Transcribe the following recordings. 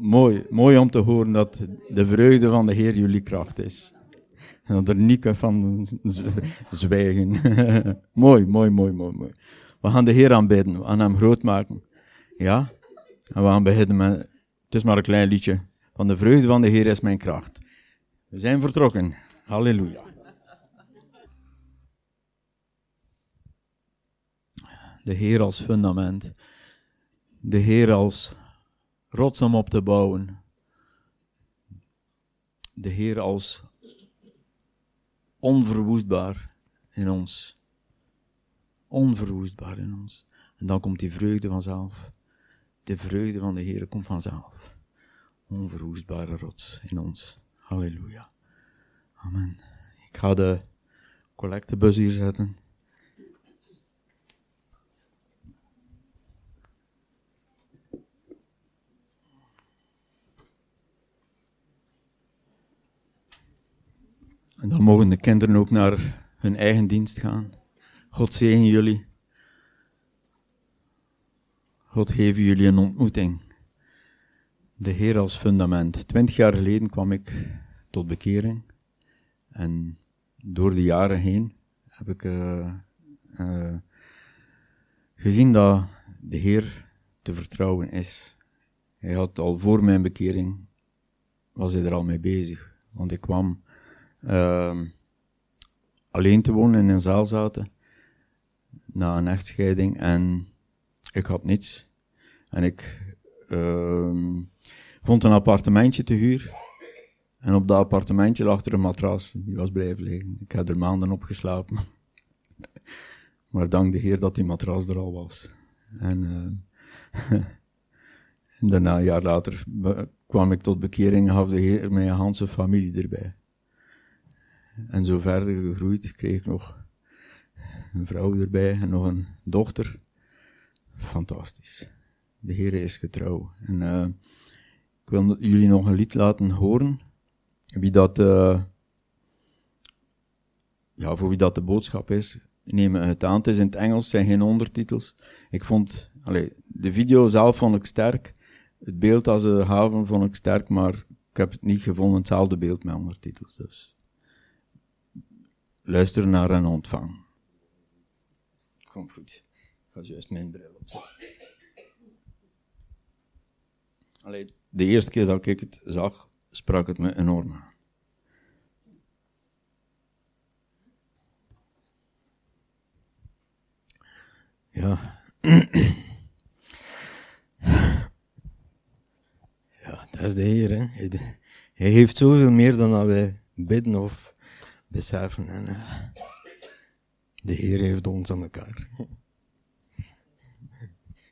mooi, mooi om te horen dat de vreugde van de Heer jullie kracht is. En dat er niet van zwijgen. mooi, mooi, mooi, mooi, mooi. We gaan de Heer aanbidden, we gaan hem groot maken. Ja? En we gaan beginnen met, het is maar een klein liedje. Van de vreugde van de Heer is mijn kracht. We zijn vertrokken. Halleluja. De Heer als fundament. De Heer als rots om op te bouwen. De Heer als onverwoestbaar in ons. Onverwoestbaar in ons. En dan komt die vreugde vanzelf. De vreugde van de Heer komt vanzelf. Onverwoestbare rots in ons. Halleluja. Amen. Ik ga de collectebus hier zetten. En dan mogen de kinderen ook naar hun eigen dienst gaan. God zegen jullie. God geven jullie een ontmoeting. De Heer als fundament. Twintig jaar geleden kwam ik tot bekering. En door de jaren heen heb ik uh, uh, gezien dat de Heer te vertrouwen is. Hij had al voor mijn bekering, was hij er al mee bezig. Want ik kwam uh, alleen te wonen in een zaal zaten na een echtscheiding en ik had niets. En ik uh, vond een appartementje te huur. En op dat appartementje lag er een matras, die was blijven liggen. Ik heb er maanden op geslapen. maar dank de Heer dat die matras er al was. En, uh, en daarna, een jaar later, kwam ik tot bekering en gaf de Heer mijn Hanse familie erbij. En zo verder gegroeid, kreeg ik nog een vrouw erbij en nog een dochter. Fantastisch. De Heer is getrouw. En uh, ik wil jullie nog een lied laten horen. Wie dat, uh, ja, voor wie dat de boodschap is, neem het aan. Het is in het Engels, zijn geen ondertitels. Ik vond, de video zelf vond ik sterk. Het beeld als een haven vond ik sterk, maar ik heb het niet gevonden, hetzelfde beeld met ondertitels. Dus luister naar en ontvang. Kom goed. Ik ga juist mijn bril opzetten. Allee, de eerste keer dat ik het zag, sprak het me enorm aan. Ja. ja, dat is de Heer. Hè. Hij heeft zoveel meer dan dat wij bidden of beseffen. En, uh, de Heer heeft ons aan elkaar.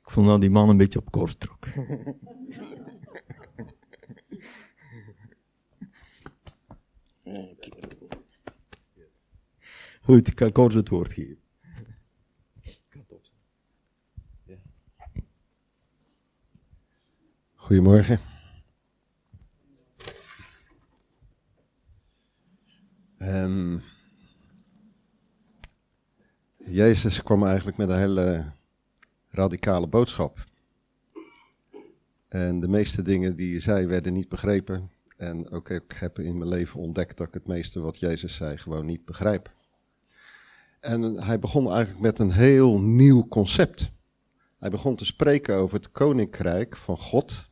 Ik vond dat die man een beetje op kort trok. Goed, ik kan kort het woord geven. Goedemorgen. Um, Jezus kwam eigenlijk met een hele radicale boodschap. En de meeste dingen die hij zei werden niet begrepen. En ook ik heb in mijn leven ontdekt dat ik het meeste wat Jezus zei gewoon niet begrijp. En hij begon eigenlijk met een heel nieuw concept. Hij begon te spreken over het koninkrijk van God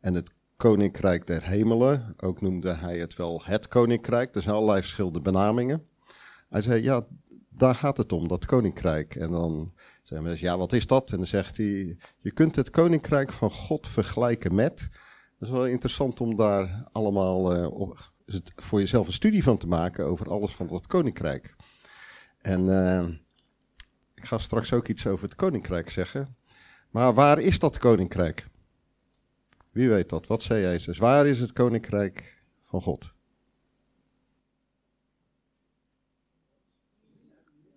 en het koninkrijk der hemelen. Ook noemde hij het wel het koninkrijk. Er zijn allerlei verschillende benamingen. Hij zei, ja, daar gaat het om, dat koninkrijk. En dan zeggen mensen, ja, wat is dat? En dan zegt hij, je kunt het koninkrijk van God vergelijken met. Dat is wel interessant om daar allemaal uh, voor jezelf een studie van te maken over alles van dat koninkrijk. En uh, ik ga straks ook iets over het koninkrijk zeggen. Maar waar is dat koninkrijk? Wie weet dat? Wat zei Jezus? Waar is het koninkrijk van God?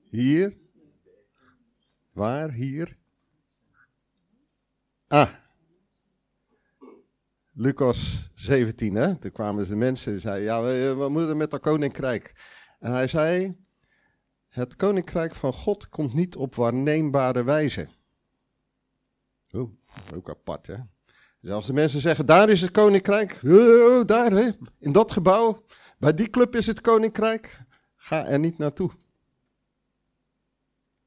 Hier? Waar? Hier? Ah. Lucas 17, hè? Toen kwamen de mensen en zeiden, ja, we, moeten met dat koninkrijk. En hij zei, het koninkrijk van God komt niet op waarneembare wijze. Oeh, ook apart, hè? Als de mensen zeggen, daar is het koninkrijk, daar, hè, in dat gebouw, bij die club is het koninkrijk, ga er niet naartoe.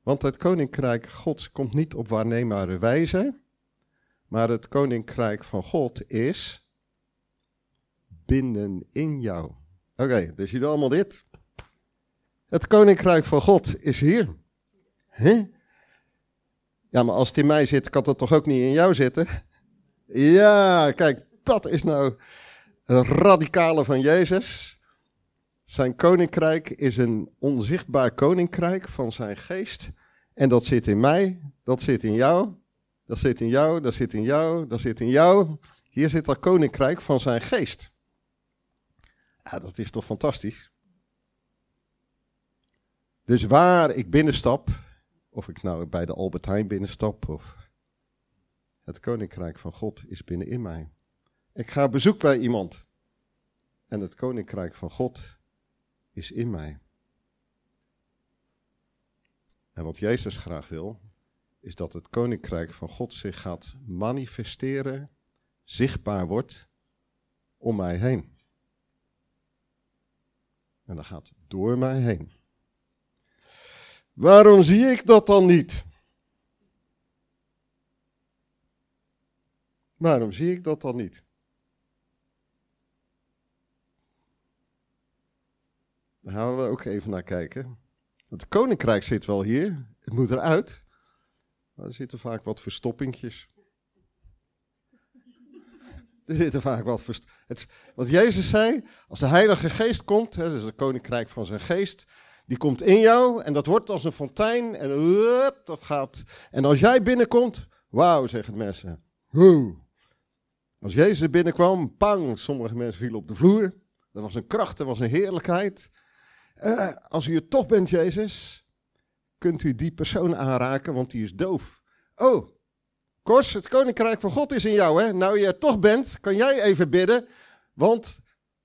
Want het koninkrijk Gods komt niet op waarneembare wijze, maar het koninkrijk van God is binnenin jou. Oké, dus jullie allemaal dit. Het koninkrijk van God is hier. Ja, maar als het in mij zit, kan het toch ook niet in jou zitten? Ja, kijk, dat is nou het radicale van Jezus. Zijn koninkrijk is een onzichtbaar koninkrijk van zijn geest. En dat zit in mij, dat zit in jou, dat zit in jou, dat zit in jou, dat zit in jou. Hier zit dat koninkrijk van zijn geest. Ja, dat is toch fantastisch? Dus waar ik binnenstap, of ik nou bij de Albert Heijn binnenstap, of het koninkrijk van God is binnenin mij. Ik ga bezoek bij iemand en het koninkrijk van God is in mij. En wat Jezus graag wil, is dat het koninkrijk van God zich gaat manifesteren, zichtbaar wordt om mij heen. En dat gaat door mij heen. Waarom zie ik dat dan niet? Waarom zie ik dat dan niet? Daar gaan we ook even naar kijken. Het koninkrijk zit wel hier, het moet eruit. Maar er zitten vaak wat verstoppingjes. Er zitten vaak wat verstoppingjes. Wat Jezus zei, als de Heilige Geest komt, hè, dat is het koninkrijk van zijn geest, die komt in jou en dat wordt als een fontein en dat gaat. En als jij binnenkomt, wauw, zeggen mensen. Als Jezus binnenkwam, pang, sommige mensen vielen op de vloer. Er was een kracht, er was een heerlijkheid. Uh, als u het toch bent, Jezus, kunt u die persoon aanraken, want die is doof. Oh, Kors, het koninkrijk van God is in jou, hè? Nou je er toch bent, kan jij even bidden, want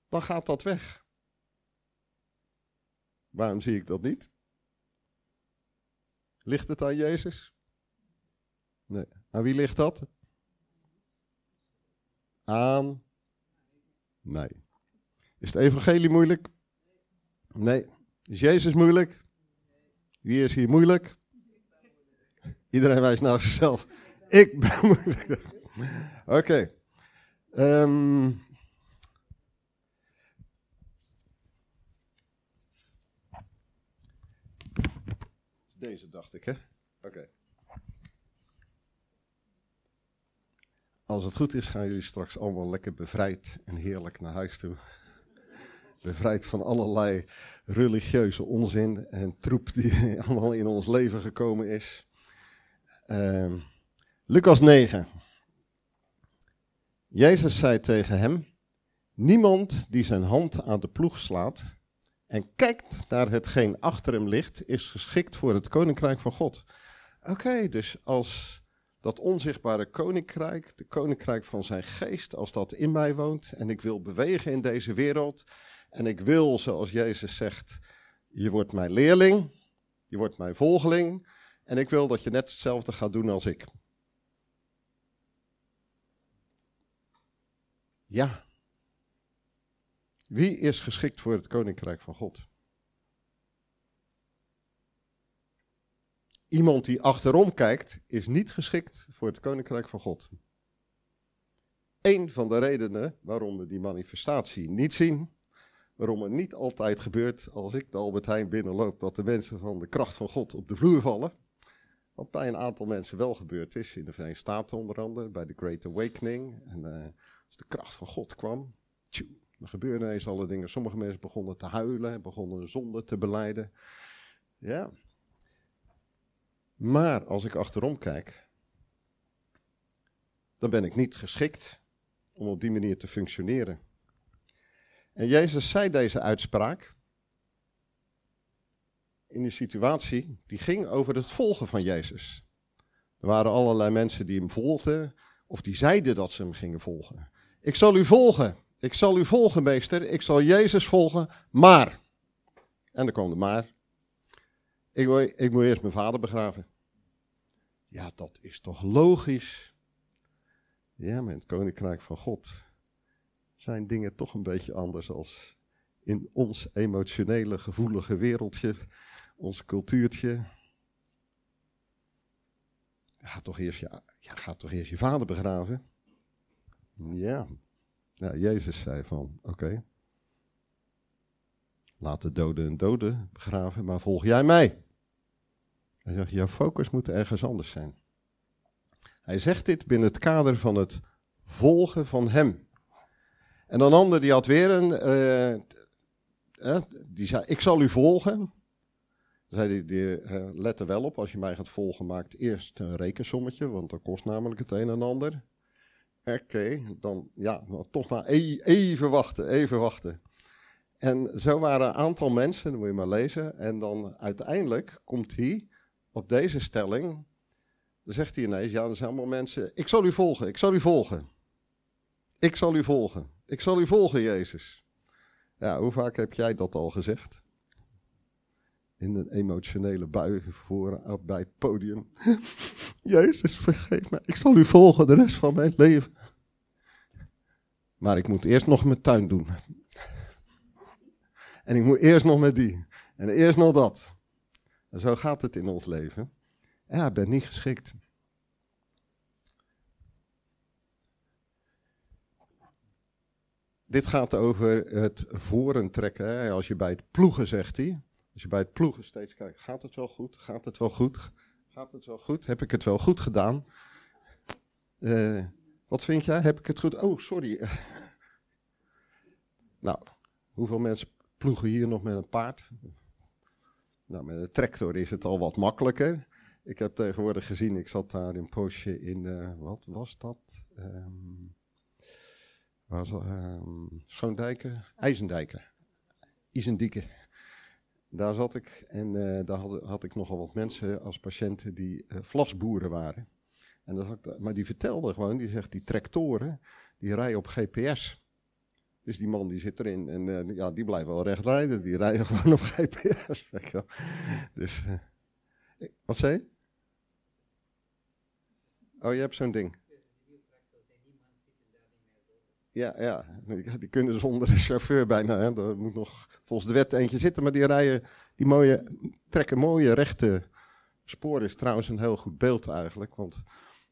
dan gaat dat weg. Waarom zie ik dat niet? Ligt het aan Jezus? Nee. Aan wie ligt dat? Aan? Nee. Is het evangelie moeilijk? Nee. Is Jezus moeilijk? Wie is hier moeilijk? Iedereen wijst naar zichzelf. Ik ben moeilijk. Oké. Ehm, Deze dacht ik, hè? Oké. Als het goed is, gaan jullie straks allemaal lekker bevrijd en heerlijk naar huis toe. Bevrijd van allerlei religieuze onzin en troep die allemaal in ons leven gekomen is. Uh, Lucas 9. Jezus zei tegen hem: Niemand die zijn hand aan de ploeg slaat en kijkt naar hetgeen achter hem ligt, is geschikt voor het koninkrijk van God. Oké, dus als dat onzichtbare koninkrijk, de koninkrijk van zijn geest, als dat in mij woont en ik wil bewegen in deze wereld en ik wil, zoals Jezus zegt, je wordt mijn leerling, je wordt mijn volgeling en ik wil dat je net hetzelfde gaat doen als ik. Ja, wie is geschikt voor het koninkrijk van God? Iemand die achterom kijkt, is niet geschikt voor het koninkrijk van God. Eén van de redenen waarom we die manifestatie niet zien, waarom het niet altijd gebeurt als ik de Albert Heijn binnenloop, dat de mensen van de kracht van God op de vloer vallen. Wat bij een aantal mensen wel gebeurd is, in de Verenigde Staten onder andere, bij de Great Awakening. En uh, als de kracht van God kwam, tjoe, er gebeurden ineens alle dingen. Sommige mensen begonnen te huilen en begonnen zonde te beleiden. Ja. Maar als ik achterom kijk, dan ben ik niet geschikt om op die manier te functioneren. En Jezus zei deze uitspraak in een situatie die ging over het volgen van Jezus. Er waren allerlei mensen die hem volgden, of die zeiden dat ze hem gingen volgen. Ik zal u volgen. Ik zal u volgen, meester. Ik zal Jezus volgen, maar. En dan kwam de maar. Ik, wil, ik moet eerst mijn vader begraven. Ja, dat is toch logisch? Ja, maar in het koninkrijk van God zijn dingen toch een beetje anders als in ons emotionele, gevoelige wereldje, ons cultuurtje. Ga toch eerst je, ja, ga toch eerst je vader begraven? Ja. Jezus zei van, oké. Laat de doden een doden begraven, maar volg jij mij. Hij zegt, jouw focus moet ergens anders zijn. Hij zegt dit binnen het kader van het volgen van hem. En een ander die had weer een, uh, die zei, ik zal u volgen. Zei hij, die, uh, let er wel op, als je mij gaat volgen, maakt eerst een rekensommetje, want dat kost namelijk het een en ander. Oké, dan ja, toch maar e even wachten, even wachten. En zo waren een aantal mensen, dat moet je maar lezen. En dan uiteindelijk komt hij op deze stelling. Dan zegt hij ineens, ja, er zijn allemaal mensen. Ik zal u volgen, ik zal u volgen. Ik zal u volgen. Ik zal u volgen, Jezus. Ja, hoe vaak heb jij dat al gezegd? In een emotionele bui voor, bij het podium. Jezus, vergeef mij. Ik zal u volgen de rest van mijn leven. Maar ik moet eerst nog mijn tuin doen. En ik moet eerst nog met die. En eerst nog dat. Zo gaat het in ons leven. Ja, ik ben niet geschikt. Dit gaat over het voren trekken. Als je bij het ploegen, zegt hij. Als je bij het ploegen steeds kijkt, gaat het wel goed? Gaat het wel goed? Gaat het wel goed? Heb ik het wel goed gedaan? Uh, wat vind jij? Heb ik het goed? Oh, sorry. nou, hoeveel mensen ploegen hier nog met een paard? Nou, met een tractor is het al wat makkelijker. Ik heb tegenwoordig gezien, ik zat daar een poosje in, uh, wat was dat? Um, was, um, Schoondijken, IJzendijken, Isendieken. Daar zat ik en uh, daar had, ik nogal wat mensen als patiënten die uh, vlasboeren waren. En dat maar die vertelde gewoon, die zegt die tractoren, die rijden op GPS. Dus die man die zit erin en uh, ja, die blijft wel recht rijden. Die rijden gewoon op GPS. Weet je dus, uh, wat zei je? Oh, je hebt zo'n ding. Ja, ja, die kunnen zonder een chauffeur bijna. Hè. Er moet nog volgens de wet eentje zitten, maar die rijden, die mooie, trekken mooie rechte sporen. Is trouwens een heel goed beeld eigenlijk, want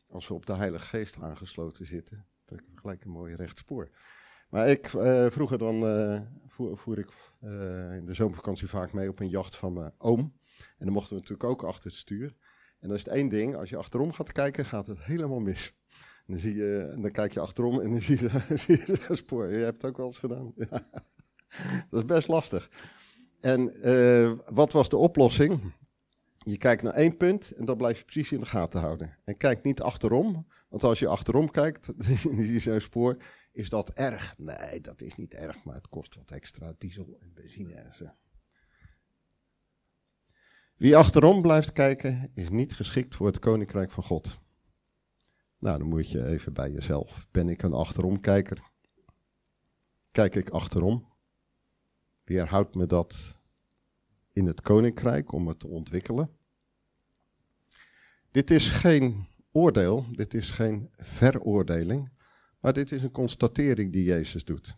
als we op de Heilige Geest aangesloten zitten, trekken we gelijk een mooie recht spoor. Maar ik, uh, vroeger dan uh, voer, ik uh, in de zomervakantie vaak mee op een jacht van mijn oom. En dan mochten we natuurlijk ook achter het stuur. En dan is het één ding, als je achterom gaat kijken, gaat het helemaal mis. En dan, zie je, en dan kijk je achterom en dan zie je, zie spoor. Je hebt het ook wel eens gedaan. Dat is best lastig. En wat was de oplossing? Je kijkt naar één punt en dat blijf je precies in de gaten houden. En kijk niet achterom, want als je achterom kijkt, dan zie je zo'n spoor. Is dat erg? Nee, dat is niet erg, maar het kost wat extra diesel en benzine en zo. Wie achterom blijft kijken, is niet geschikt voor het koninkrijk van God. Nou, dan moet je even bij jezelf. Ben ik een achteromkijker? Kijk ik achterom? Weerhoudt me dat in het koninkrijk om het te ontwikkelen? Dit is geen oordeel, dit is geen veroordeling, maar dit is een constatering die Jezus doet.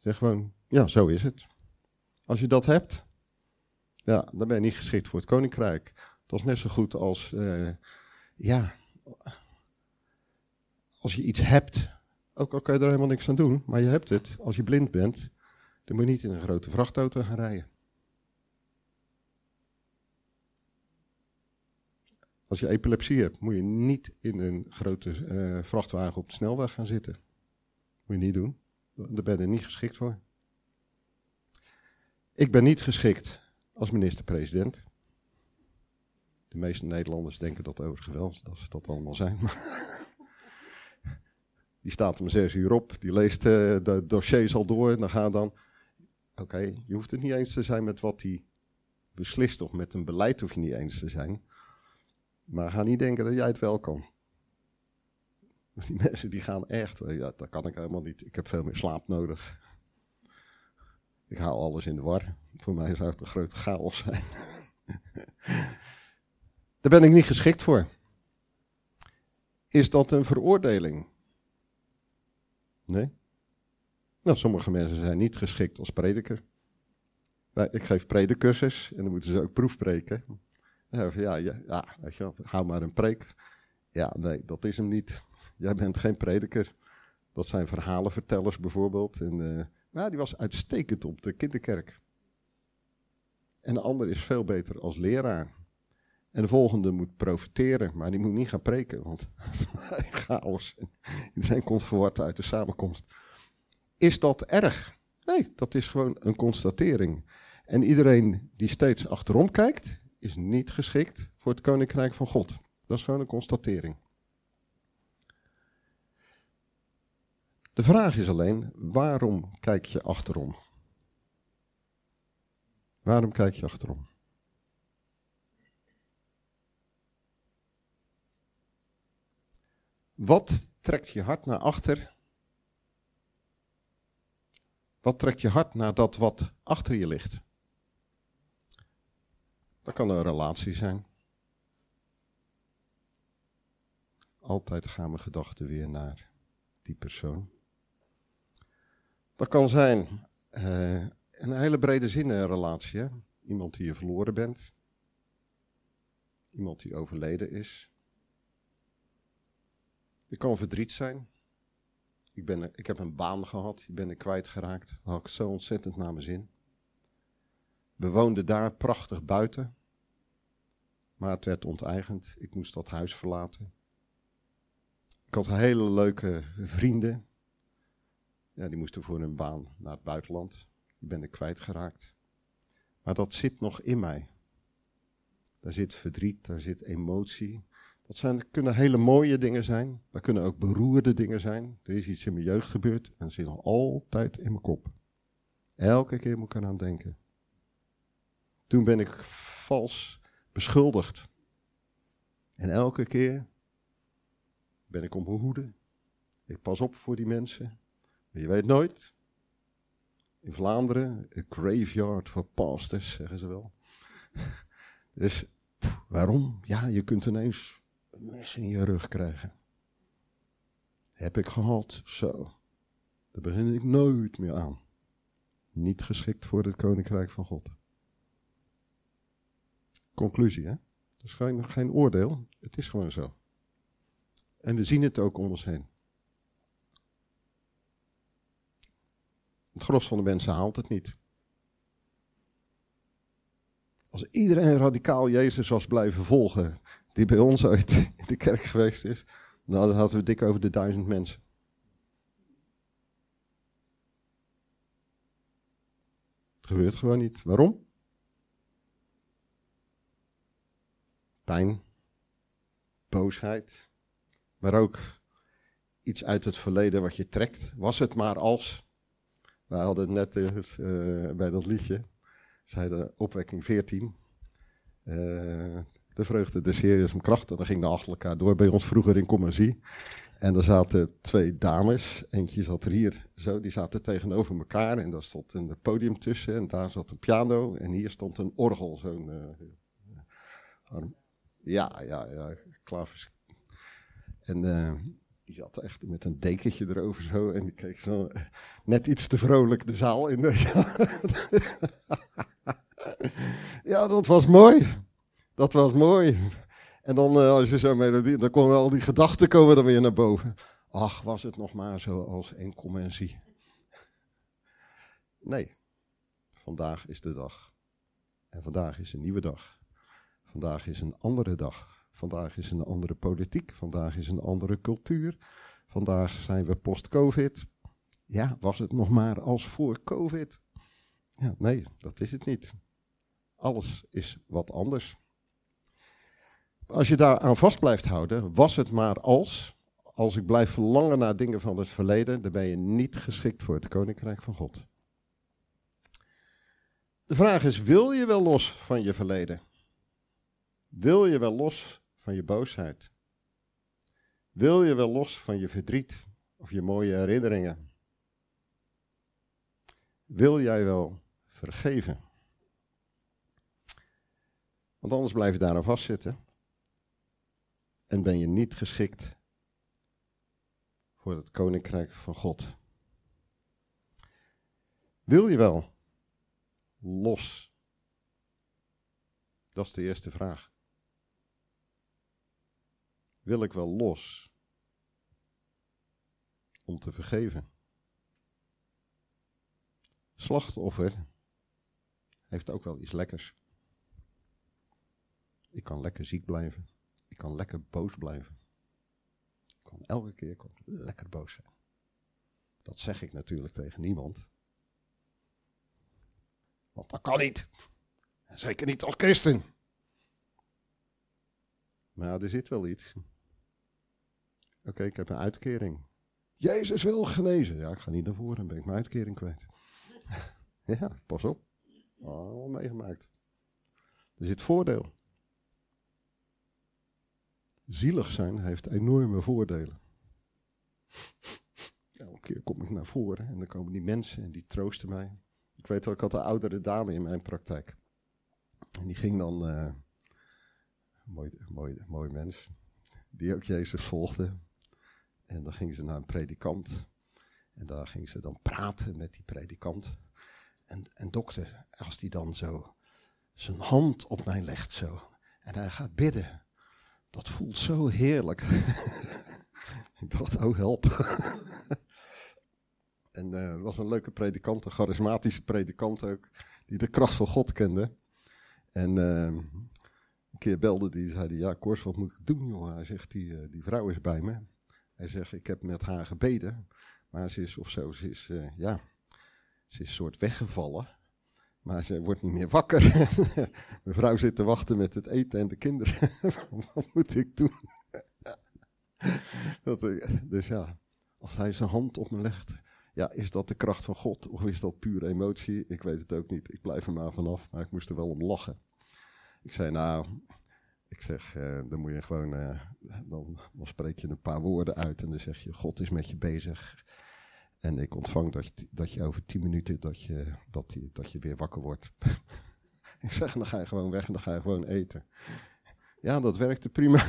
Zeg gewoon, ja, zo is het. Als je dat hebt, ja, dan ben je niet geschikt voor het koninkrijk. Dat is net zo goed als, uh, ja, als je iets hebt, ook al kan je er helemaal niks aan doen, maar je hebt het. Als je blind bent, dan moet je niet in een grote vrachtauto gaan rijden. Als je epilepsie hebt, moet je niet in een grote uh, vrachtwagen op de snelweg gaan zitten. Moet je niet doen. Daar ben je niet geschikt voor. Ik ben niet geschikt als minister-president. De meeste Nederlanders denken dat overigens wel, dat ze dat allemaal zijn. die staat om zes uur op, die leest uh, de dossiers al door en dan gaat dan... Oké, je hoeft het niet eens te zijn met wat hij beslist of met een beleid hoef je niet eens te zijn. Maar ga niet denken dat jij het wel kan. Die mensen die gaan echt, ja, dat kan ik helemaal niet. Ik heb veel meer slaap nodig. Ik haal alles in de war. Voor mij zou het een grote chaos zijn. Daar ben ik niet geschikt voor. Is dat een veroordeling? Nee? Nou, sommige mensen zijn niet geschikt als prediker. Ik geef predicursus en dan moeten ze ook proefpreken. Ja, ja, ja, hou maar een preek. Ja, nee, dat is hem niet. Jij bent geen prediker. Dat zijn verhalenvertellers bijvoorbeeld. En, uh, maar die was uitstekend op de kinderkerk. En de ander is veel beter als leraar. En de volgende moet profiteren, maar die moet niet gaan preken, want chaos. Iedereen komt verward uit de samenkomst. Is dat erg? Nee, dat is gewoon een constatering. En iedereen die steeds achterom kijkt, is niet geschikt voor het koninkrijk van God. Dat is gewoon een constatering. De vraag is alleen, waarom kijk je achterom? Waarom kijk je achterom? Wat trekt je hart naar achter? Wat trekt je hart naar dat wat achter je ligt? Dat kan een relatie zijn. Altijd gaan mijn gedachten weer naar die persoon. Dat kan zijn een hele brede zin een relatie. Iemand die je verloren bent. Iemand die overleden is. Het kan verdriet zijn. Ik, ben, ik heb een baan gehad, die ben ik kwijtgeraakt. Dat had ik zo ontzettend naar mijn zin. We woonden daar prachtig buiten. Maar het werd onteigend. Ik moest dat huis verlaten. Ik had hele leuke vrienden. Ja, die moesten voor hun baan naar het buitenland. Die ben ik kwijtgeraakt. Maar dat zit nog in mij. Daar zit verdriet, daar zit emotie. Dat zijn, kunnen hele mooie dingen zijn. Dat kunnen ook beroerde dingen zijn. Er is iets in mijn jeugd gebeurd en dat zit nog altijd in mijn kop. Elke keer moet ik eraan denken. Toen ben ik vals beschuldigd. En elke keer ben ik op mijn hoede. Ik pas op voor die mensen. Maar je weet nooit. In Vlaanderen, een graveyard for pastors, zeggen ze wel. Dus waarom? Ja, je kunt ineens een mes in je rug krijgen. Heb ik gehad, zo. Daar begin ik nooit meer aan. Niet geschikt voor het koninkrijk van God. Conclusie, hè? Dat is geen, geen oordeel. Het is gewoon zo. En we zien het ook om ons heen. Het gros van de mensen haalt het niet. Als iedereen radicaal Jezus was blijven volgen, die bij ons ooit in de kerk geweest is, dan hadden we dik over de duizend mensen. Het gebeurt gewoon niet. Waarom? Pijn, boosheid, maar ook iets uit het verleden wat je trekt. Was het maar als. We hadden het net uh, bij dat liedje, zei de opwekking 14. Uh, de vreugde des Heer is kracht. En dan ging de achter elkaar door bij ons vroeger in Commercie. En er zaten twee dames. Eentje zat er hier zo. Die zaten tegenover elkaar. En daar stond een podium tussen. En daar zat een piano. En hier stond een orgel. Zo'n. Uh, ja, ja, ja. Klavers. En uh, die zat echt met een dekentje erover zo. En die keek zo net iets te vrolijk de zaal in. ja, dat was mooi. Dat was mooi. En dan uh, als je zo melodie, dan komen al die gedachten komen dan weer naar boven. Ach, was het nog maar zo als en zie. Nee, vandaag is de dag. En vandaag is een nieuwe dag. Vandaag is een andere dag. Vandaag is een andere politiek. Vandaag is een andere cultuur. Vandaag zijn we post-COVID. Ja, was het nog maar als voor COVID? Ja, nee, dat is het niet. Alles is wat anders. Als je daar aan vast blijft houden, was het maar als, als ik blijf verlangen naar dingen van het verleden, dan ben je niet geschikt voor het koninkrijk van God. De vraag is, wil je wel los van je verleden? Wil je wel los van je boosheid? Wil je wel los van je verdriet of je mooie herinneringen? Wil jij wel vergeven? Want anders blijf je daar aan vastzitten en ben je niet geschikt voor het koninkrijk van God. Wil je wel los? Dat is de eerste vraag. Wil ik wel los om te vergeven? Slachtoffer heeft ook wel iets lekkers. Ik kan lekker ziek blijven. Ik kan lekker boos blijven. Ik kan elke keer lekker boos zijn. Dat zeg ik natuurlijk tegen niemand. Want dat kan niet. zeker niet als christen. Maar er zit wel iets. Oké, ik heb een uitkering. Jezus wil genezen. Ja, ik ga niet naar voren, dan ben ik mijn uitkering kwijt. ja, pas op. Al meegemaakt. Er zit voordeel. Zielig zijn heeft enorme voordelen. Elke keer kom ik naar voren en dan komen die mensen en die troosten mij. Ik weet wel, ik had een oudere dame in mijn praktijk. En die ging dan, uh, mooi, mooi, mooi mens, die ook Jezus volgde. En dan ging ze naar een predikant. En daar ging ze dan praten met die predikant. En, en dokter, als die dan zo zijn hand op mij legt zo. En hij gaat bidden. Dat voelt zo heerlijk. ik dacht, oh help. en er was een leuke predikant, een charismatische predikant ook, die de kracht van God kende. En uh, een keer belde die, zei die, ja Kors, wat moet ik doen joh? Hij zegt, die, uh, die vrouw is bij me. Hij zegt, ik heb met haar gebeden, maar ze is of zo, ze is, ja, ze is soort weggevallen. Maar ze wordt niet meer wakker. Mijn vrouw zit te wachten met het eten en de kinderen. Wat moet ik doen? dat, dus ja, als hij zijn hand op me legt, ja, is dat de kracht van God of is dat pure emotie? Ik weet het ook niet. Ik blijf er maar vanaf, maar ik moest er wel om lachen. Ik zei, nou, ik zeg, uh, dan moet je gewoon, uh, dan, dan spreek je een paar woorden uit en dan zeg je, God is met je bezig. En ik ontvang dat je, dat je over tien minuten dat je, dat je, dat je weer wakker wordt. ik zeg, dan ga je gewoon weg en dan ga je gewoon eten. Ja, dat werkte prima.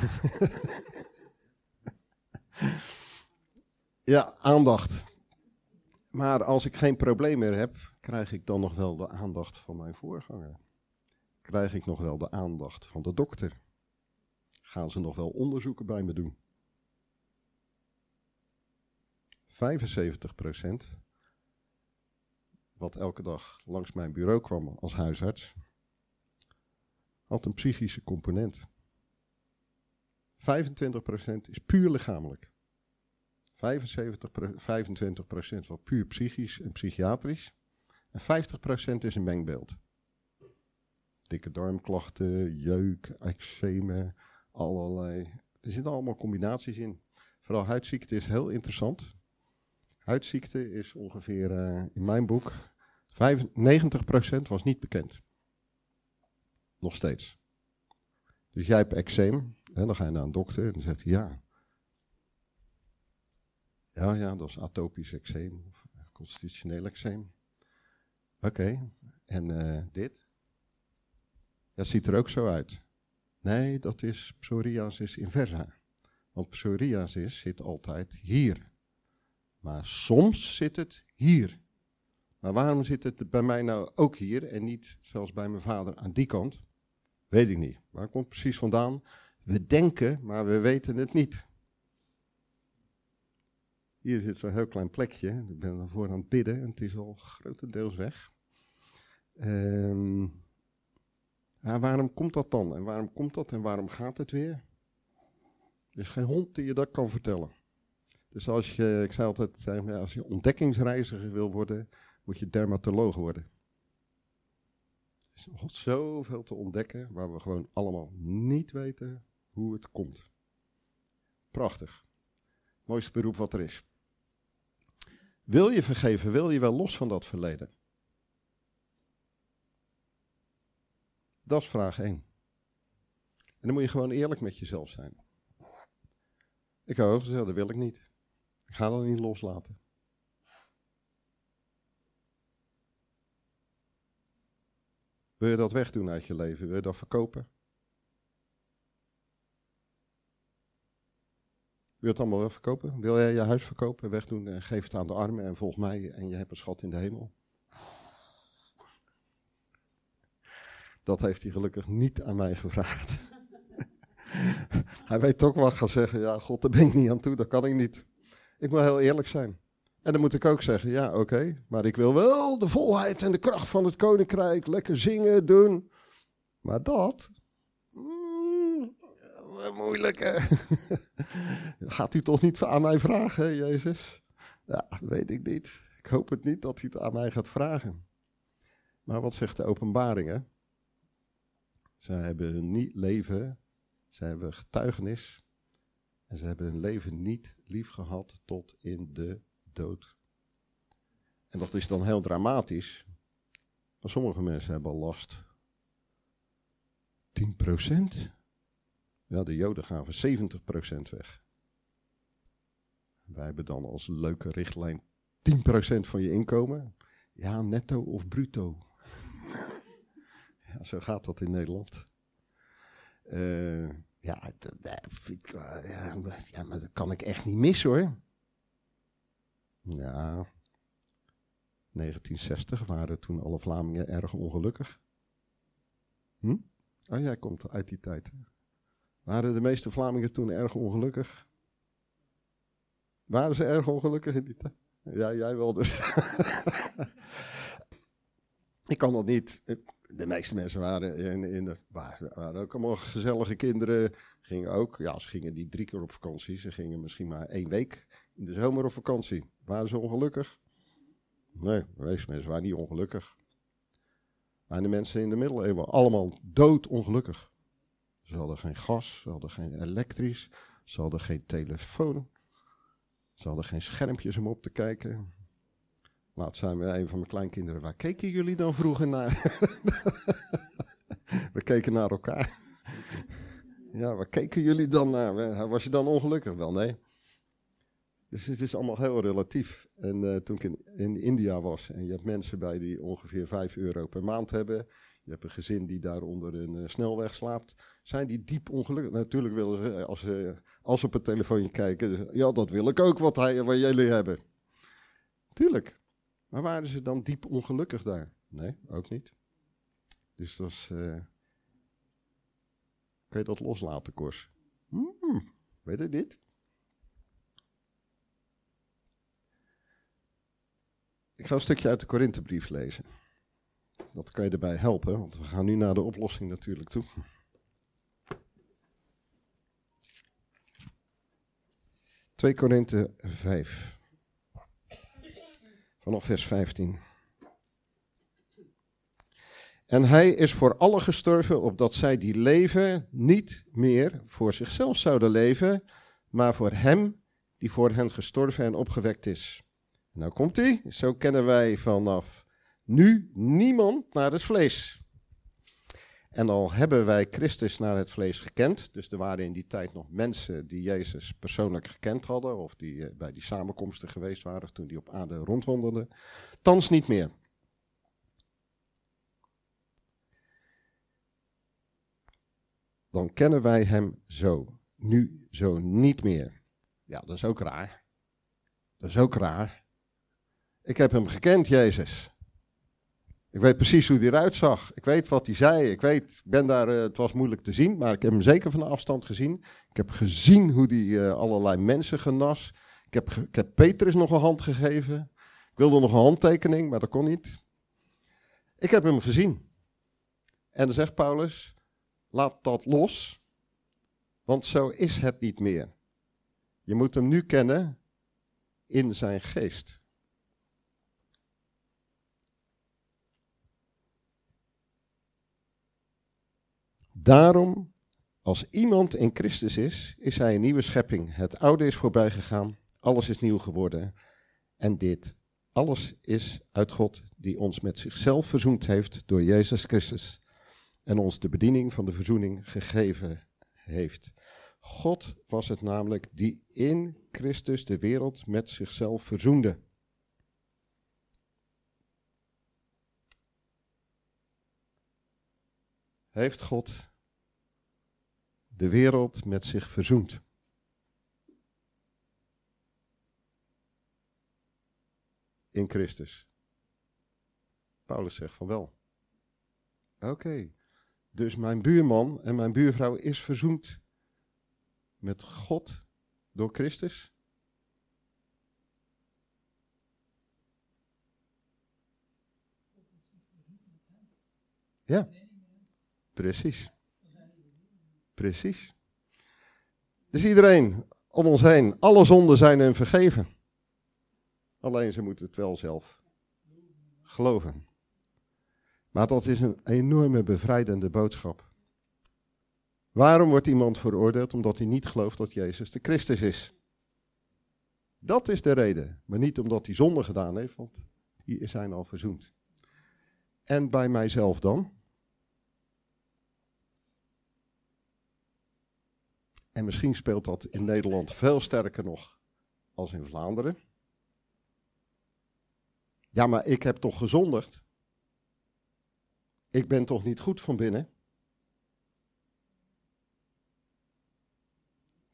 ja, aandacht. Maar als ik geen probleem meer heb, krijg ik dan nog wel de aandacht van mijn voorganger? Krijg ik nog wel de aandacht van de dokter? Gaan ze nog wel onderzoeken bij me doen? 75% wat elke dag langs mijn bureau kwam als huisarts, had een psychische component. 25% is puur lichamelijk. 75, 25% wat puur psychisch en psychiatrisch. En 50% is een mengbeeld. Dikke darmklachten, jeuk, eczemen, allerlei. Er zitten allemaal combinaties in. Vooral huidziekte is heel interessant. Huidziekte is ongeveer, uh, in mijn boek, 95% was niet bekend. Nog steeds. Dus jij hebt eczeem, en dan ga je naar een dokter en dan zegt hij ja. Ja, ja, dat is atopisch eczeem of constitutioneel eczeem. Oké, en uh, dit? Dat ziet er ook zo uit. Nee, dat is psoriasis inversa. Want psoriasis zit altijd hier. Maar soms zit het hier. Maar waarom zit het bij mij nou ook hier en niet zelfs bij mijn vader aan die kant? Weet ik niet. Waar komt het precies vandaan? We denken, maar we weten het niet. Hier zit zo'n heel klein plekje. Ik ben ervoor aan het bidden en het is al grotendeels weg. Waarom komt dat dan? En waarom komt dat en waarom gaat het weer? Er is geen hond die je dat kan vertellen. Dus als je, ik zei altijd, als je ontdekkingsreiziger wil worden, moet je dermatoloog worden. Er is nog zoveel te ontdekken waar we gewoon allemaal niet weten hoe het komt. Prachtig. Mooiste beroep wat er is. Wil je vergeven? Wil je wel los van dat verleden? Dat is vraag 1. En dan moet je gewoon eerlijk met jezelf zijn. Ik heb ook gezegd, dat wil ik niet. Ik ga dat niet loslaten. Wil je dat wegdoen uit je leven? Wil je dat verkopen? Wil je het allemaal wel verkopen? Wil jij je huis verkopen, wegdoen en geef het aan de armen en volg mij en je hebt een schat in de hemel? Dat heeft hij gelukkig niet aan mij gevraagd. hij weet toch wel gaan zeggen, ja god, daar ben ik niet aan toe, dat kan ik niet. Ik moet heel eerlijk zijn. En dan moet ik ook zeggen, ja oké, maar ik wil wel de volheid en de kracht van het koninkrijk, lekker zingen, doen. Maar dat, mm, moeilijk hè. Gaat u toch niet aan mij vragen, Jezus? Ja, weet ik niet. Ik hoop het niet dat hij het aan mij gaat vragen. Maar wat zegt de openbaringen? Zij hebben hun niet leven, zij hebben getuigenis en ze hebben hun leven niet lief gehad tot in de dood. En dat is dan heel dramatisch. Maar sommige mensen hebben last. 10%? Ja, de Joden gaven 70% weg. Wij hebben dan als leuke richtlijn 10% van je inkomen. Ja, netto of bruto. Zo gaat dat in Nederland. Uh, ja, dat, ja, ja, maar dat kan ik echt niet missen hoor. Ja, 1960 waren toen alle Vlamingen erg ongelukkig. Hm? Oh, jij komt uit die tijd. Waren de meeste Vlamingen toen erg ongelukkig? Waren ze erg ongelukkig in die tijd? Ja, jij wel dus. ik kan dat niet. De meeste mensen waren, in, in de, waren, ook allemaal gezellige kinderen. Gingen ook, ja, ze gingen niet drie keer op vakantie. Ze gingen misschien maar één week in de zomer op vakantie. Waren ze ongelukkig? Nee, de meeste mensen waren niet ongelukkig. Maar de mensen in de middeleeuwen allemaal doodongelukkig. Ze hadden geen gas, ze hadden geen elektrisch, ze hadden geen telefoon. Ze hadden geen schermpjes om op te kijken. Laat zijn we een van mijn kleinkinderen. Waar keken jullie dan vroeger naar? we keken naar elkaar. ja, waar keken jullie dan naar? Was je dan ongelukkig? Wel, nee. Dus het is allemaal heel relatief. En uh, toen ik in, in, India was en je hebt mensen bij die ongeveer 5 euro per maand hebben. Je hebt een gezin die daar onder een uh, snelweg slaapt. Zijn die diep ongelukkig? Natuurlijk willen ze, eh, als ze, als op het telefoontje kijken, ja, dat wil ik ook wat, hij, wat jullie hebben. Tuurlijk. Maar waren ze dan diep ongelukkig daar? Nee, ook niet. Dus dat is. Uh, kun je dat loslaten, Kors? Hmm, weet ik niet. Ik ga een stukje uit de Korinthebrief lezen. Dat kan je erbij helpen, want we gaan nu naar de oplossing natuurlijk toe. 2 Korinthe 5. Vanaf vers 15. En hij is voor alle gestorven, opdat zij die leven niet meer voor zichzelf zouden leven, maar voor hem die voor hen gestorven en opgewekt is. Nou komt hij. Zo kennen wij vanaf nu niemand naar het vlees. En al hebben wij Christus naar het vlees gekend, dus er waren in die tijd nog mensen die Jezus persoonlijk gekend hadden, of die eh, bij die samenkomsten geweest waren toen die op aarde rondwandelde, thans niet meer. Dan kennen wij hem zo, nu zo niet meer. Ja, dat is ook raar. Dat is ook raar. Ik heb hem gekend, Jezus. Ik weet precies hoe hij eruit zag. Ik weet wat hij zei. Ik weet, ben daar, uh, het was moeilijk te zien, maar ik heb hem zeker van de afstand gezien. Ik heb gezien hoe hij uh, allerlei mensen genas. Ik heb, ik heb Petrus nog een hand gegeven. Ik wilde nog een handtekening, maar dat kon niet. Ik heb hem gezien. En dan zegt Paulus, laat dat los, want zo is het niet meer. Je moet hem nu kennen in zijn geest. Daarom, als iemand in Christus is, is hij een nieuwe schepping. Het oude is voorbij gegaan, alles is nieuw geworden. En dit alles is uit God, die ons met zichzelf verzoend heeft door Jezus Christus. En ons de bediening van de verzoening gegeven heeft. God was het namelijk die in Christus de wereld met zichzelf verzoende. Heeft God de wereld met zich verzoent. In Christus. Paulus zegt van wel. Oké, Dus mijn buurman en mijn buurvrouw is verzoend met God door Christus. Ja, precies. Precies. Dus iedereen om ons heen, alle zonden zijn hen vergeven. Alleen ze moeten het wel zelf geloven. Maar dat is een enorme bevrijdende boodschap. Waarom wordt iemand veroordeeld? Omdat hij niet gelooft dat Jezus de Christus is. Dat is de reden. Maar niet omdat hij zonde gedaan heeft, want die zijn al verzoend. En bij mijzelf dan? En misschien speelt dat in Nederland veel sterker nog als in Vlaanderen. Ja, maar ik heb toch gezondigd? Ik ben toch niet goed van binnen?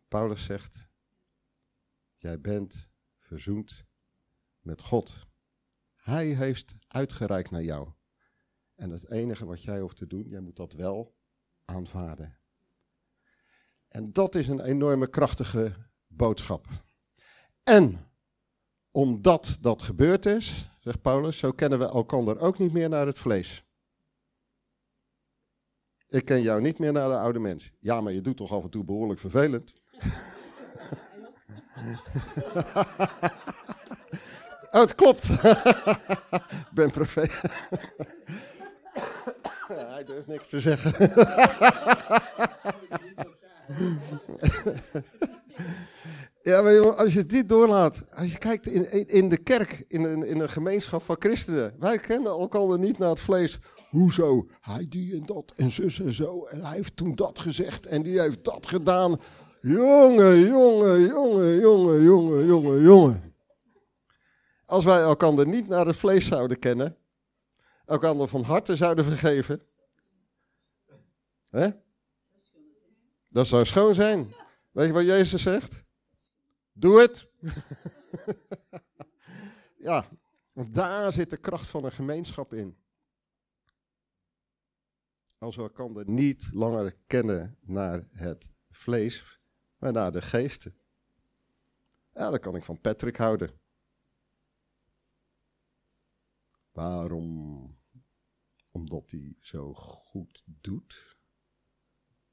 Paulus zegt: Jij bent verzoend met God. Hij heeft uitgereikt naar jou. En het enige wat jij hoeft te doen, jij moet dat wel aanvaarden. En dat is een enorme krachtige boodschap. En omdat dat gebeurd is, zegt Paulus, zo kennen we elkander ook niet meer naar het vlees. Ik ken jou niet meer naar de oude mens. Ja, maar je doet toch af en toe behoorlijk vervelend. oh, het klopt. Ik ben profeet. Hij durft niks te zeggen. Als je dit doorlaat, als je kijkt in, in de kerk, in een, in een gemeenschap van christenen, wij kennen elkaar niet naar het vlees. Hoezo? Hij die en dat en zus en zo. En hij heeft toen dat gezegd en die heeft dat gedaan. Jongen, jongen, jongen, jongen, jongen, jongen, jongen. Als wij elkaar niet naar het vlees zouden kennen, elkaar van harte zouden vergeven. Hè? Dat zou schoon zijn. Weet je wat Jezus zegt? Doe het. ja, want daar zit de kracht van een gemeenschap in. Als we elkaar niet langer kennen naar het vlees, maar naar de geesten. Ja, dan kan ik van Patrick houden. Waarom? Omdat hij zo goed doet?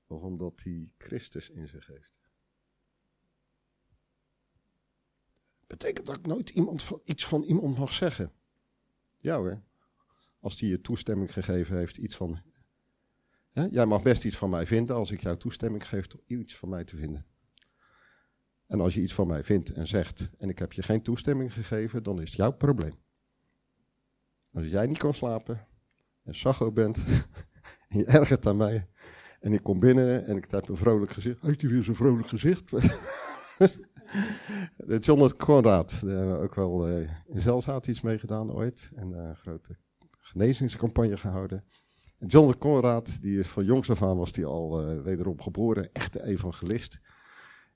Of omdat hij Christus in zich heeft? Betekent dat ik nooit iemand van, iets van iemand mag zeggen? Ja hoor. Als die je toestemming gegeven heeft, iets van. jij mag best iets van mij vinden als ik jou toestemming geef om iets van mij te vinden. En als je iets van mij vindt en zegt, en ik heb je geen toestemming gegeven, dan is het jouw probleem. Als jij niet kan slapen en sacho bent en je ergert aan mij en ik kom binnen en ik heb een vrolijk gezicht. Heeft hij weer zo'n vrolijk gezicht? John Conrad, ook wel uh, in Zelzaat iets mee gedaan ooit. En een grote genezingscampagne gehouden. En John Conrad, die is van jongs af aan was die al uh, wederom geboren, echte evangelist.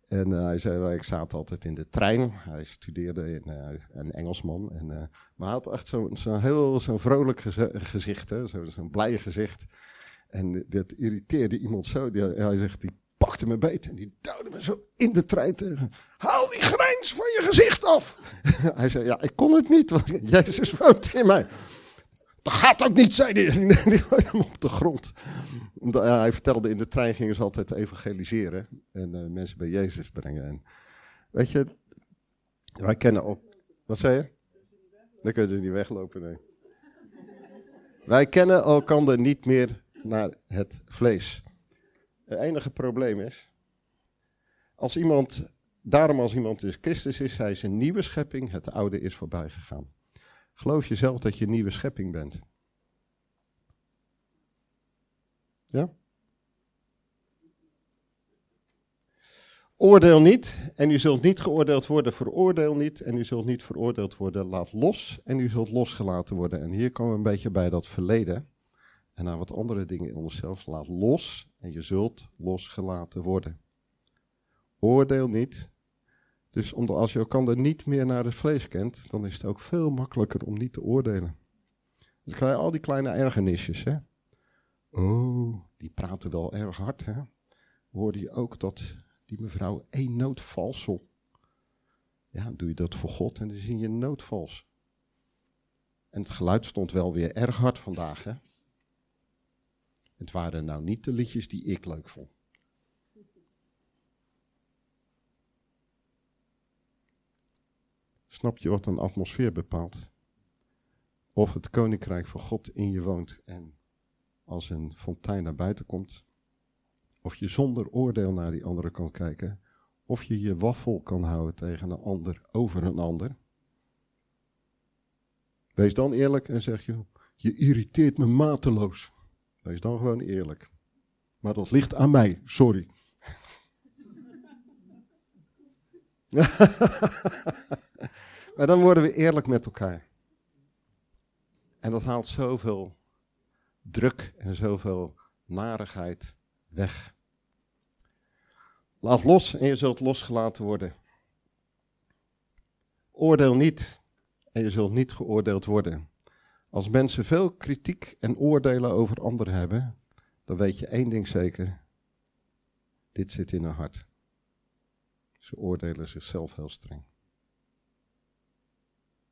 En hij zei, ik zat altijd in de trein. Hij studeerde in een Engelsman. En, maar hij had echt zo'n zo heel zo'n vrolijk gezicht, zo'n zo blij gezicht. En dat irriteerde iemand zo. Hij zegt, die pakte me beet en die duwde me zo in de trein tegen. Haal die grijns van je gezicht af. hij zei, ja, ik kon het niet, want Jezus woont in mij. Dat gaat ook niet, zei hij. Die gooide hem op de grond. hij vertelde, in de trein gingen ze altijd evangeliseren. En uh, mensen bij Jezus brengen. En, weet je, wij kennen ook... Wat zei je? Dan kunnen ze niet weglopen, nee. Wij kennen elkaar niet meer naar het vlees. Het enige probleem is, als iemand, daarom als iemand dus Christus is, hij is een nieuwe schepping, het oude is voorbij gegaan. Geloof je zelf dat je een nieuwe schepping bent? Ja? Oordeel niet en u zult niet geoordeeld worden. Veroordeel niet en u zult niet veroordeeld worden. Laat los en u zult losgelaten worden. En hier komen we een beetje bij dat verleden en naar wat andere dingen in onszelf. Laat los en je zult losgelaten worden. Oordeel niet. Dus omdat als je elkaar niet meer naar het vlees kent, dan is het ook veel makkelijker om niet te oordelen. Dan krijg je al die kleine ergernisjes. Hè? Oh, die praten wel erg hard, hè? Hoorde je ook dat die mevrouw één noot valsel. Ja, doe je dat voor God en dan zie je noodvals. En het geluid stond wel weer erg hard vandaag, hè? Het waren nou niet de liedjes die ik leuk vond. Snap je wat een atmosfeer bepaalt? Of het koninkrijk van God in je woont en als een fontein naar buiten komt. Of je zonder oordeel naar die andere kan kijken. Of je je waffel kan houden tegen een ander over een ander. Wees dan eerlijk en zeg je, je irriteert me mateloos. Wees dan gewoon eerlijk. Maar dat ligt aan mij, sorry. maar dan worden we eerlijk met elkaar. En dat haalt zoveel druk en zoveel narigheid weg. Laat los en je zult losgelaten worden. Oordeel niet en je zult niet geoordeeld worden. Als mensen veel kritiek en oordelen over anderen hebben, dan weet je één ding zeker. Dit zit in hun hart. Ze oordelen zichzelf heel streng.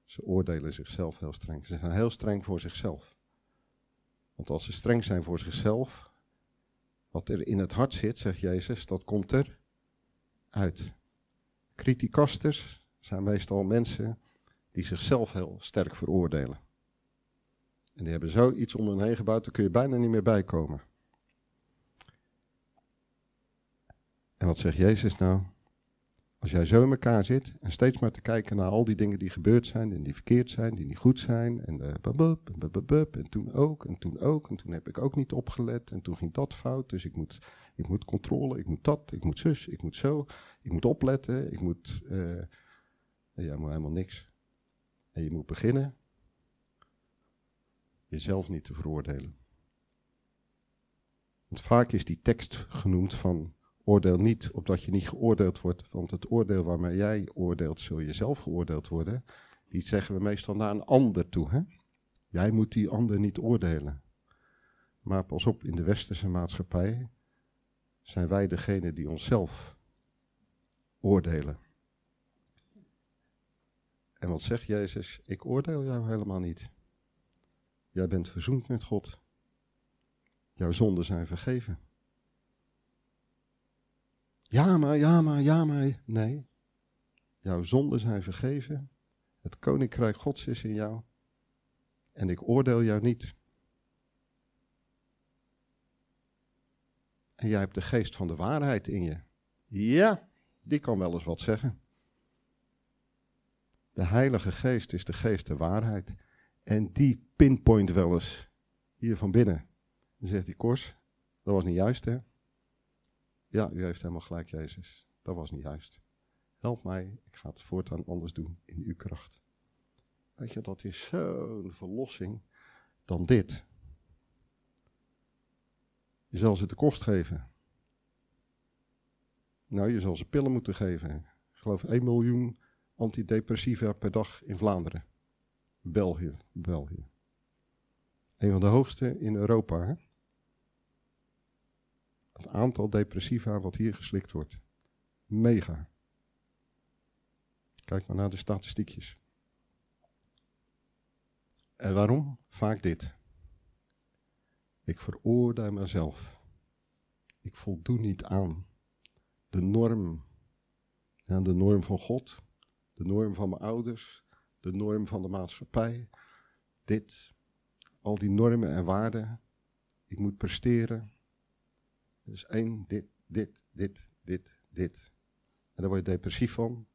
Ze oordelen zichzelf heel streng. Ze zijn heel streng voor zichzelf. Want als ze streng zijn voor zichzelf, wat er in het hart zit, zegt Jezus, dat komt er uit. Criticasters zijn meestal mensen die zichzelf heel sterk veroordelen. En die hebben zoiets om hen heen gebouwd, daar kun je bijna niet meer bijkomen. En wat zegt Jezus nou? Als jij zo in elkaar zit en steeds maar te kijken naar al die dingen die gebeurd zijn en die verkeerd zijn, die niet goed zijn en uh, en toen ook en toen ook en toen heb ik ook niet opgelet en toen ging dat fout, dus ik moet, ik moet controle, ik moet dat, ik moet zus, ik moet zo, ik moet opletten, ik moet, uh, ja, maar helemaal niks. En je moet beginnen jezelf niet te veroordelen. Want vaak is die tekst genoemd van Oordeel niet opdat je niet geoordeeld wordt, want het oordeel waarmee jij oordeelt, zul je zelf geoordeeld worden. Die zeggen we meestal naar een ander toe. Hè? Jij moet die ander niet oordelen. Maar pas op, in de westerse maatschappij zijn wij degene die onszelf oordelen. En wat zegt Jezus? Ik oordeel jou helemaal niet. Jij bent verzoend met God. Jouw zonden zijn vergeven. Ja, maar, ja, maar, ja, maar. Nee. Jouw zonden zijn vergeven. Het koninkrijk Gods is in jou. En ik oordeel jou niet. En jij hebt de geest van de waarheid in je. Ja, die kan wel eens wat zeggen. De Heilige Geest is de geest der waarheid. En die pinpoint wel eens hier van binnen. Dan zegt hij, Kors, dat was niet juist hè. Ja, u heeft helemaal gelijk, Jezus. Dat was niet juist. Help mij, ik ga het voortaan anders doen in uw kracht. Weet je, dat is zo'n verlossing dan dit. Je zal ze de kost geven. Nou, je zal ze pillen moeten geven. Ik geloof 1 miljoen antidepressiva per dag in Vlaanderen. België, België. Een van de hoogste in Europa. Hè? Het aantal depressiva wat hier geslikt wordt. Mega. Kijk maar naar de statistiekjes. En waarom? Vaak dit. Ik veroordeel mezelf. Ik voldoe niet aan de norm. De norm van God, de norm van mijn ouders, de norm van de maatschappij. Dit, al die normen en waarden. Ik moet presteren. Dus één, dit, dit, dit, dit, dit. En daar word je depressief van.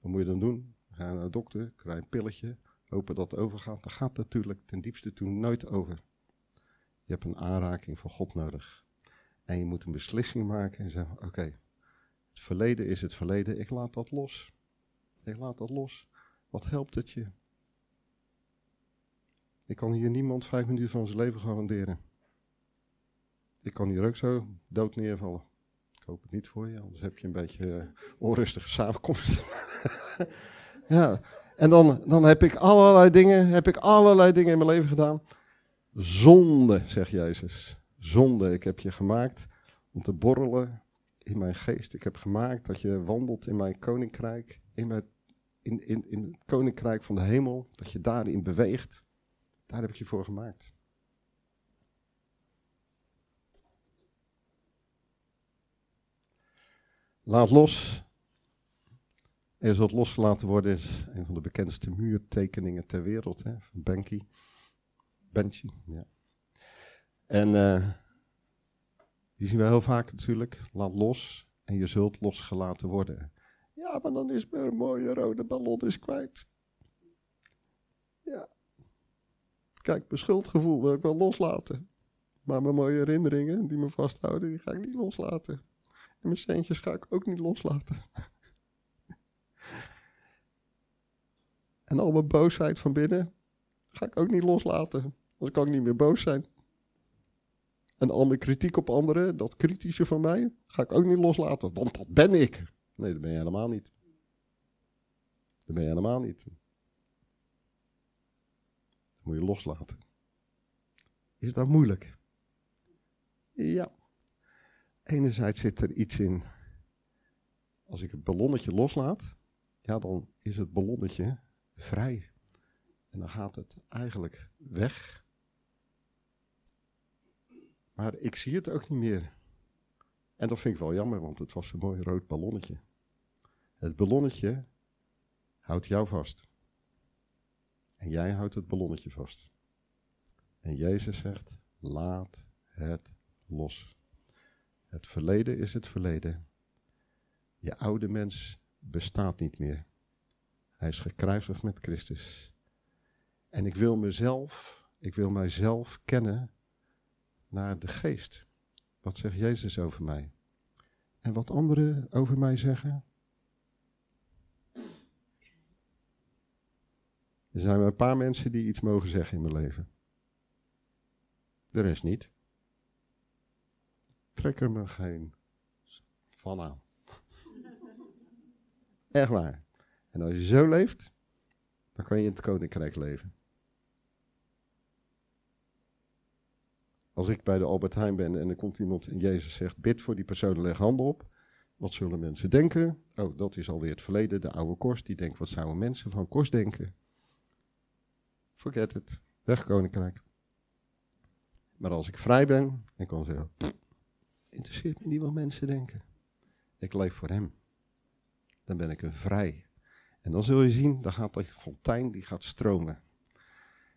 Wat moet je dan doen? Ga naar de dokter, krijg een pilletje, hopen dat het overgaat. Dat gaat natuurlijk ten diepste toe nooit over. Je hebt een aanraking van God nodig. En je moet een beslissing maken en zeggen, oké, het verleden is het verleden, ik laat dat los. Ik laat dat los. Wat helpt het je? Ik kan hier niemand vijf minuten van zijn leven garanderen. Ik kan hier ook zo dood neervallen. Ik hoop het niet voor je, anders heb je een beetje uh, onrustige samenkomst. ja, en dan, dan heb ik allerlei dingen, heb ik allerlei dingen in mijn leven gedaan. Zonde, zegt Jezus. zonde. Ik heb je gemaakt om te borrelen in mijn geest. Ik heb gemaakt dat je wandelt in mijn koninkrijk, in, mijn, in, in, in het koninkrijk van de hemel, dat je daarin beweegt. Daar heb ik je voor gemaakt. Laat los. Er zult losgelaten worden is een van de bekendste muurtekeningen ter wereld, hè, van Banky. Banshee, ja. En uh, die zien we heel vaak natuurlijk. Laat los en je zult losgelaten worden. Ja, maar dan is mijn mooie rode ballon is kwijt. Ja. Kijk, mijn schuldgevoel wil ik wel loslaten. Maar mijn mooie herinneringen die me vasthouden, die ga ik niet loslaten. En mijn centjes ga ik ook niet loslaten. en al mijn boosheid van binnen ga ik ook niet loslaten. Dan kan ik niet meer boos zijn. En al mijn kritiek op anderen, dat kritische van mij, ga ik ook niet loslaten. Want dat ben ik. Nee, dat ben je helemaal niet. Dat ben je helemaal niet. Dat moet je loslaten. Is dat moeilijk? Ja. Enerzijds zit er iets in. Als ik het ballonnetje loslaat, ja, dan is het ballonnetje vrij. En dan gaat het eigenlijk weg. Maar ik zie het ook niet meer. En dat vind ik wel jammer, want het was een mooi rood ballonnetje. Het ballonnetje houdt jou vast. En jij houdt het ballonnetje vast. En Jezus zegt: laat het los. Het verleden is het verleden. Je oude mens bestaat niet meer. Hij is gekruisigd met Christus. En ik wil mezelf, ik wil mijzelf kennen naar de geest. Wat zegt Jezus over mij? En wat anderen over mij zeggen? Er zijn maar een paar mensen die iets mogen zeggen in mijn leven. De rest niet. Trek er me geen van aan. Echt waar. En als je zo leeft, dan kan je in het koninkrijk leven. Als ik bij de Albert Heijn ben en er komt iemand en Jezus zegt: bid voor die persoon, leg handen op. Wat zullen mensen denken? Oh, dat is alweer het verleden. De oude kost die denkt: wat zouden mensen van kost denken? Forget it. Weg koninkrijk. Maar als ik vrij ben, dan kan zeggen: interesseert me niet wat mensen denken. Ik leef voor hem. Dan ben ik een vrij. En dan zul je zien, dan gaat die fontein die gaat stromen.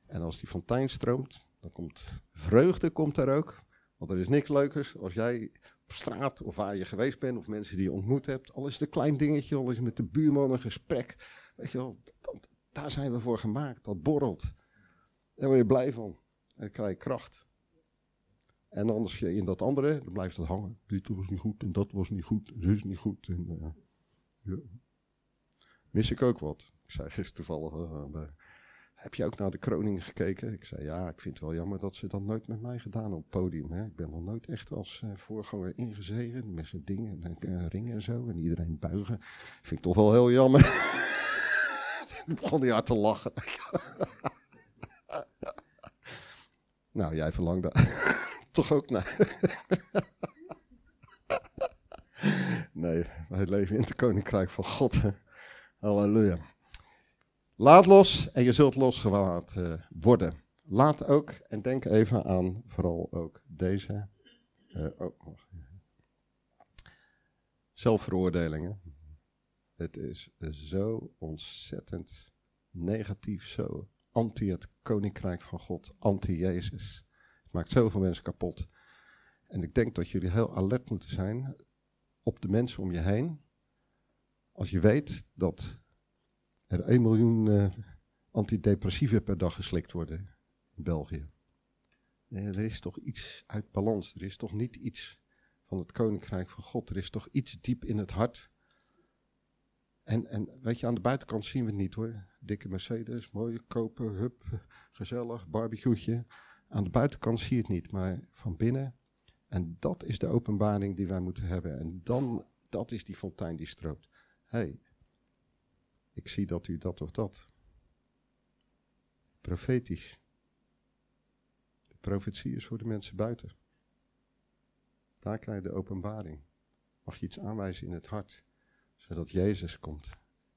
En als die fontein stroomt, dan komt vreugde komt daar ook. Want er is niks leukers als jij op straat of waar je geweest bent of mensen die je ontmoet hebt. Al is het een klein dingetje, al is met de buurman een gesprek. Weet je wel, dat, daar zijn we voor gemaakt. Dat borrelt. Daar word je blij van. Dan krijg je kracht. En anders je in dat andere, dan blijft het hangen. Dit was niet goed en dat was niet goed en is niet goed. En, ja. Mis ik ook wat. Ik zei gisteren toevallig bij heb je ook naar de kroning gekeken? Ik zei, ja, ik vind het wel jammer dat ze dat nooit met mij gedaan op het podium. Hè. Ik ben nog nooit echt als uh, voorganger ingezegen met zijn dingen en ringen en zo. En iedereen buigen. Vind ik toch wel heel jammer. Toen begon hij hard te lachen. nou, jij verlangt daar toch ook naar. nee, wij leven in het koninkrijk van God. Halleluja. Laat los en je zult losgelaten uh, worden. Laat ook, en denk even aan vooral ook deze. Uh, oh, zelfveroordelingen. Het is zo ontzettend negatief, zo anti het koninkrijk van God, anti-Jezus. Het maakt zoveel mensen kapot. En ik denk dat jullie heel alert moeten zijn op de mensen om je heen. Als je weet dat er 1 miljoen uh, antidepressieven per dag geslikt worden in België. er is toch iets uit balans. Er is toch niet iets van het koninkrijk van God. Er is toch iets diep in het hart. En, en weet je, aan de buitenkant zien we het niet hoor. Dikke Mercedes, mooie kopen, hup, gezellig, barbecueetje. Aan de buitenkant zie je het niet, maar van binnen. En dat is de openbaring die wij moeten hebben. En dan, dat is die fontein die stroomt. hey, ik zie dat u dat of dat. Profetisch. De profetie is voor de mensen buiten. Daar krijg je de openbaring. Mag je iets aanwijzen in het hart, zodat Jezus komt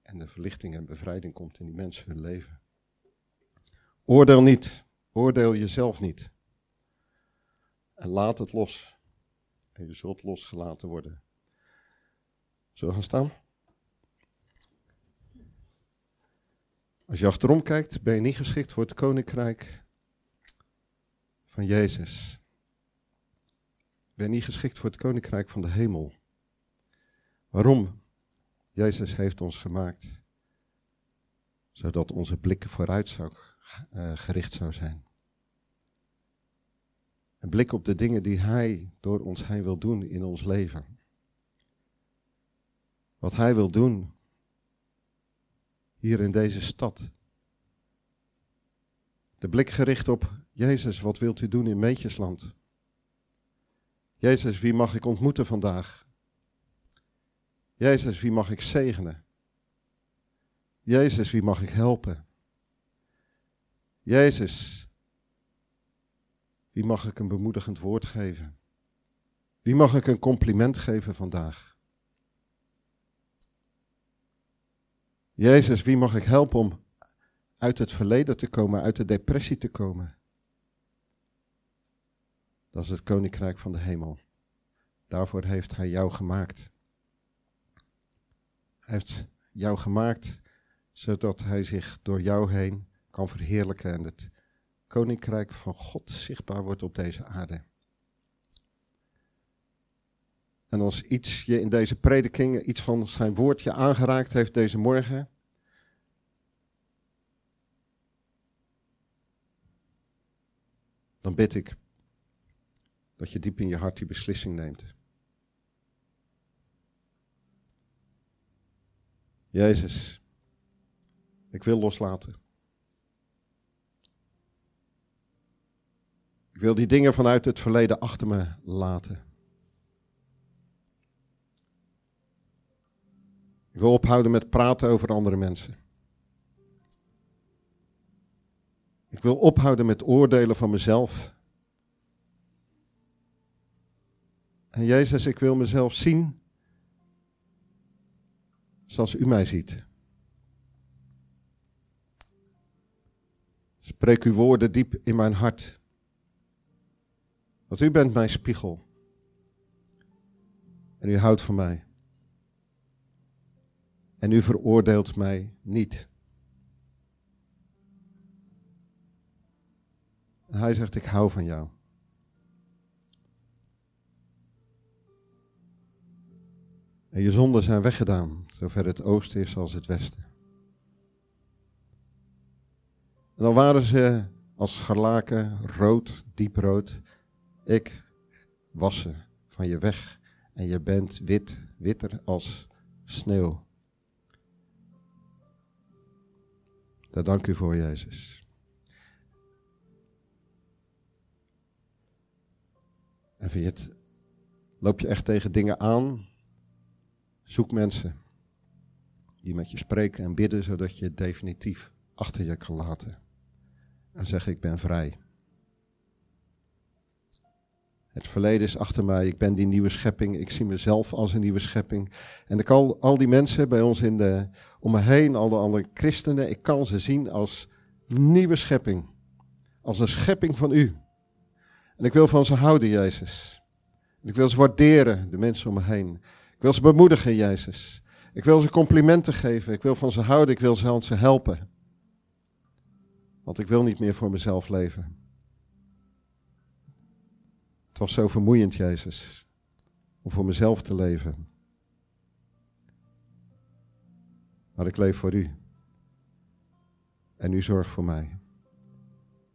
en de verlichting en bevrijding komt in die mensen hun leven. Oordeel niet, oordeel jezelf niet. En laat het los. En je zult losgelaten worden. We gaan staan? Als je achterom kijkt, ben je niet geschikt voor het koninkrijk van Jezus. Ben je niet geschikt voor het koninkrijk van de hemel. Waarom? Jezus heeft ons gemaakt zodat onze blikken vooruit zou, uh, gericht zou zijn. Een blik op de dingen die Hij door ons heen wil doen in ons leven. Wat Hij wil doen hier in deze stad. De blik gericht op Jezus, wat wilt u doen in Meetjesland? Jezus, wie mag ik ontmoeten vandaag? Jezus, wie mag ik zegenen? Jezus, wie mag ik helpen? Jezus, wie mag ik een bemoedigend woord geven? Wie mag ik een compliment geven vandaag? Jezus, wie mag ik helpen om uit het verleden te komen, uit de depressie te komen? Dat is het koninkrijk van de hemel. Daarvoor heeft Hij jou gemaakt. Heeft jou gemaakt zodat Hij zich door jou heen kan verheerlijken en het koninkrijk van God zichtbaar wordt op deze aarde. En als iets je in deze prediking, iets van zijn woordje aangeraakt heeft deze morgen, dan bid ik dat je diep in je hart die beslissing neemt. Jezus, ik wil loslaten. Ik wil die dingen vanuit het verleden achter me laten. Ik wil ophouden met praten over andere mensen. Ik wil ophouden met oordelen van mezelf. En Jezus, ik wil mezelf zien zoals u mij ziet. Spreek uw woorden diep in mijn hart. Want u bent mijn spiegel. En u houdt van mij. En u veroordeelt mij niet. En hij zegt, ik hou van jou. En je zonden zijn weggedaan, zover het oosten is als het westen. En dan waren ze als scharlaken, rood, dieprood. Ik was ze van je weg en je bent wit, witter als sneeuw. Daar dank u voor, Jezus. En vind je het, loop je echt tegen dingen aan? Zoek mensen die met je spreken en bidden, zodat je het definitief achter je kan laten en zeg ik ben vrij. Het verleden is achter mij, ik ben die nieuwe schepping, ik zie mezelf als een nieuwe schepping. En ik kan al die mensen bij ons in de, om me heen, al de andere christenen, ik kan ze zien als nieuwe schepping. Als een schepping van u. En ik wil van ze houden, Jezus. En ik wil ze waarderen, de mensen om me heen. Wil ze bemoedigen, Jezus. Ik wil ze complimenten geven. Ik wil van ze houden. Ik wil ze, ze helpen. Want ik wil niet meer voor mezelf leven. Het was zo vermoeiend, Jezus, om voor mezelf te leven. Maar ik leef voor u. En u zorgt voor mij.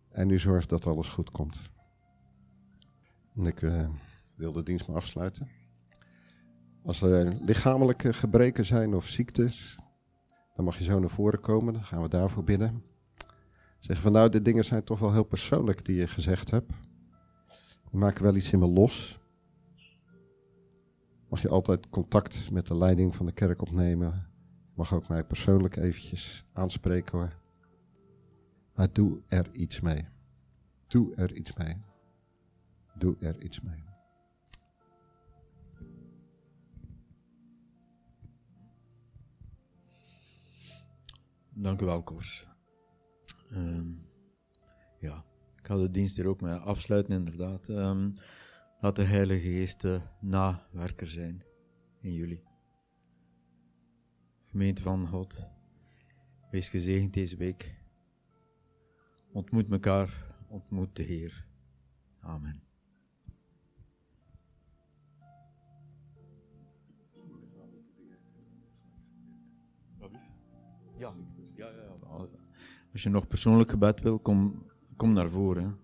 En u zorgt dat alles goed komt. En ik uh, wil de dienst maar afsluiten. Als er lichamelijke gebreken zijn of ziektes, dan mag je zo naar voren komen. Dan gaan we daarvoor bidden. Zeggen van nou, de dingen zijn toch wel heel persoonlijk die je gezegd hebt. Die maken wel iets in me los. Mag je altijd contact met de leiding van de kerk opnemen. Mag ook mij persoonlijk eventjes aanspreken hoor. Maar doe er iets mee. Doe er iets mee. Doe er iets mee. Dank u wel, Koos. Ehm, ja, ik ga de dienst hier ook mee afsluiten, inderdaad. Um, laat de Heilige Geest de nawerker zijn in jullie. Gemeente van God, wees gezegend deze week. Ontmoet elkaar, ontmoet de Heer. Amen. Ja. Als je nog persoonlijk gebed wil, kom, kom naar voren.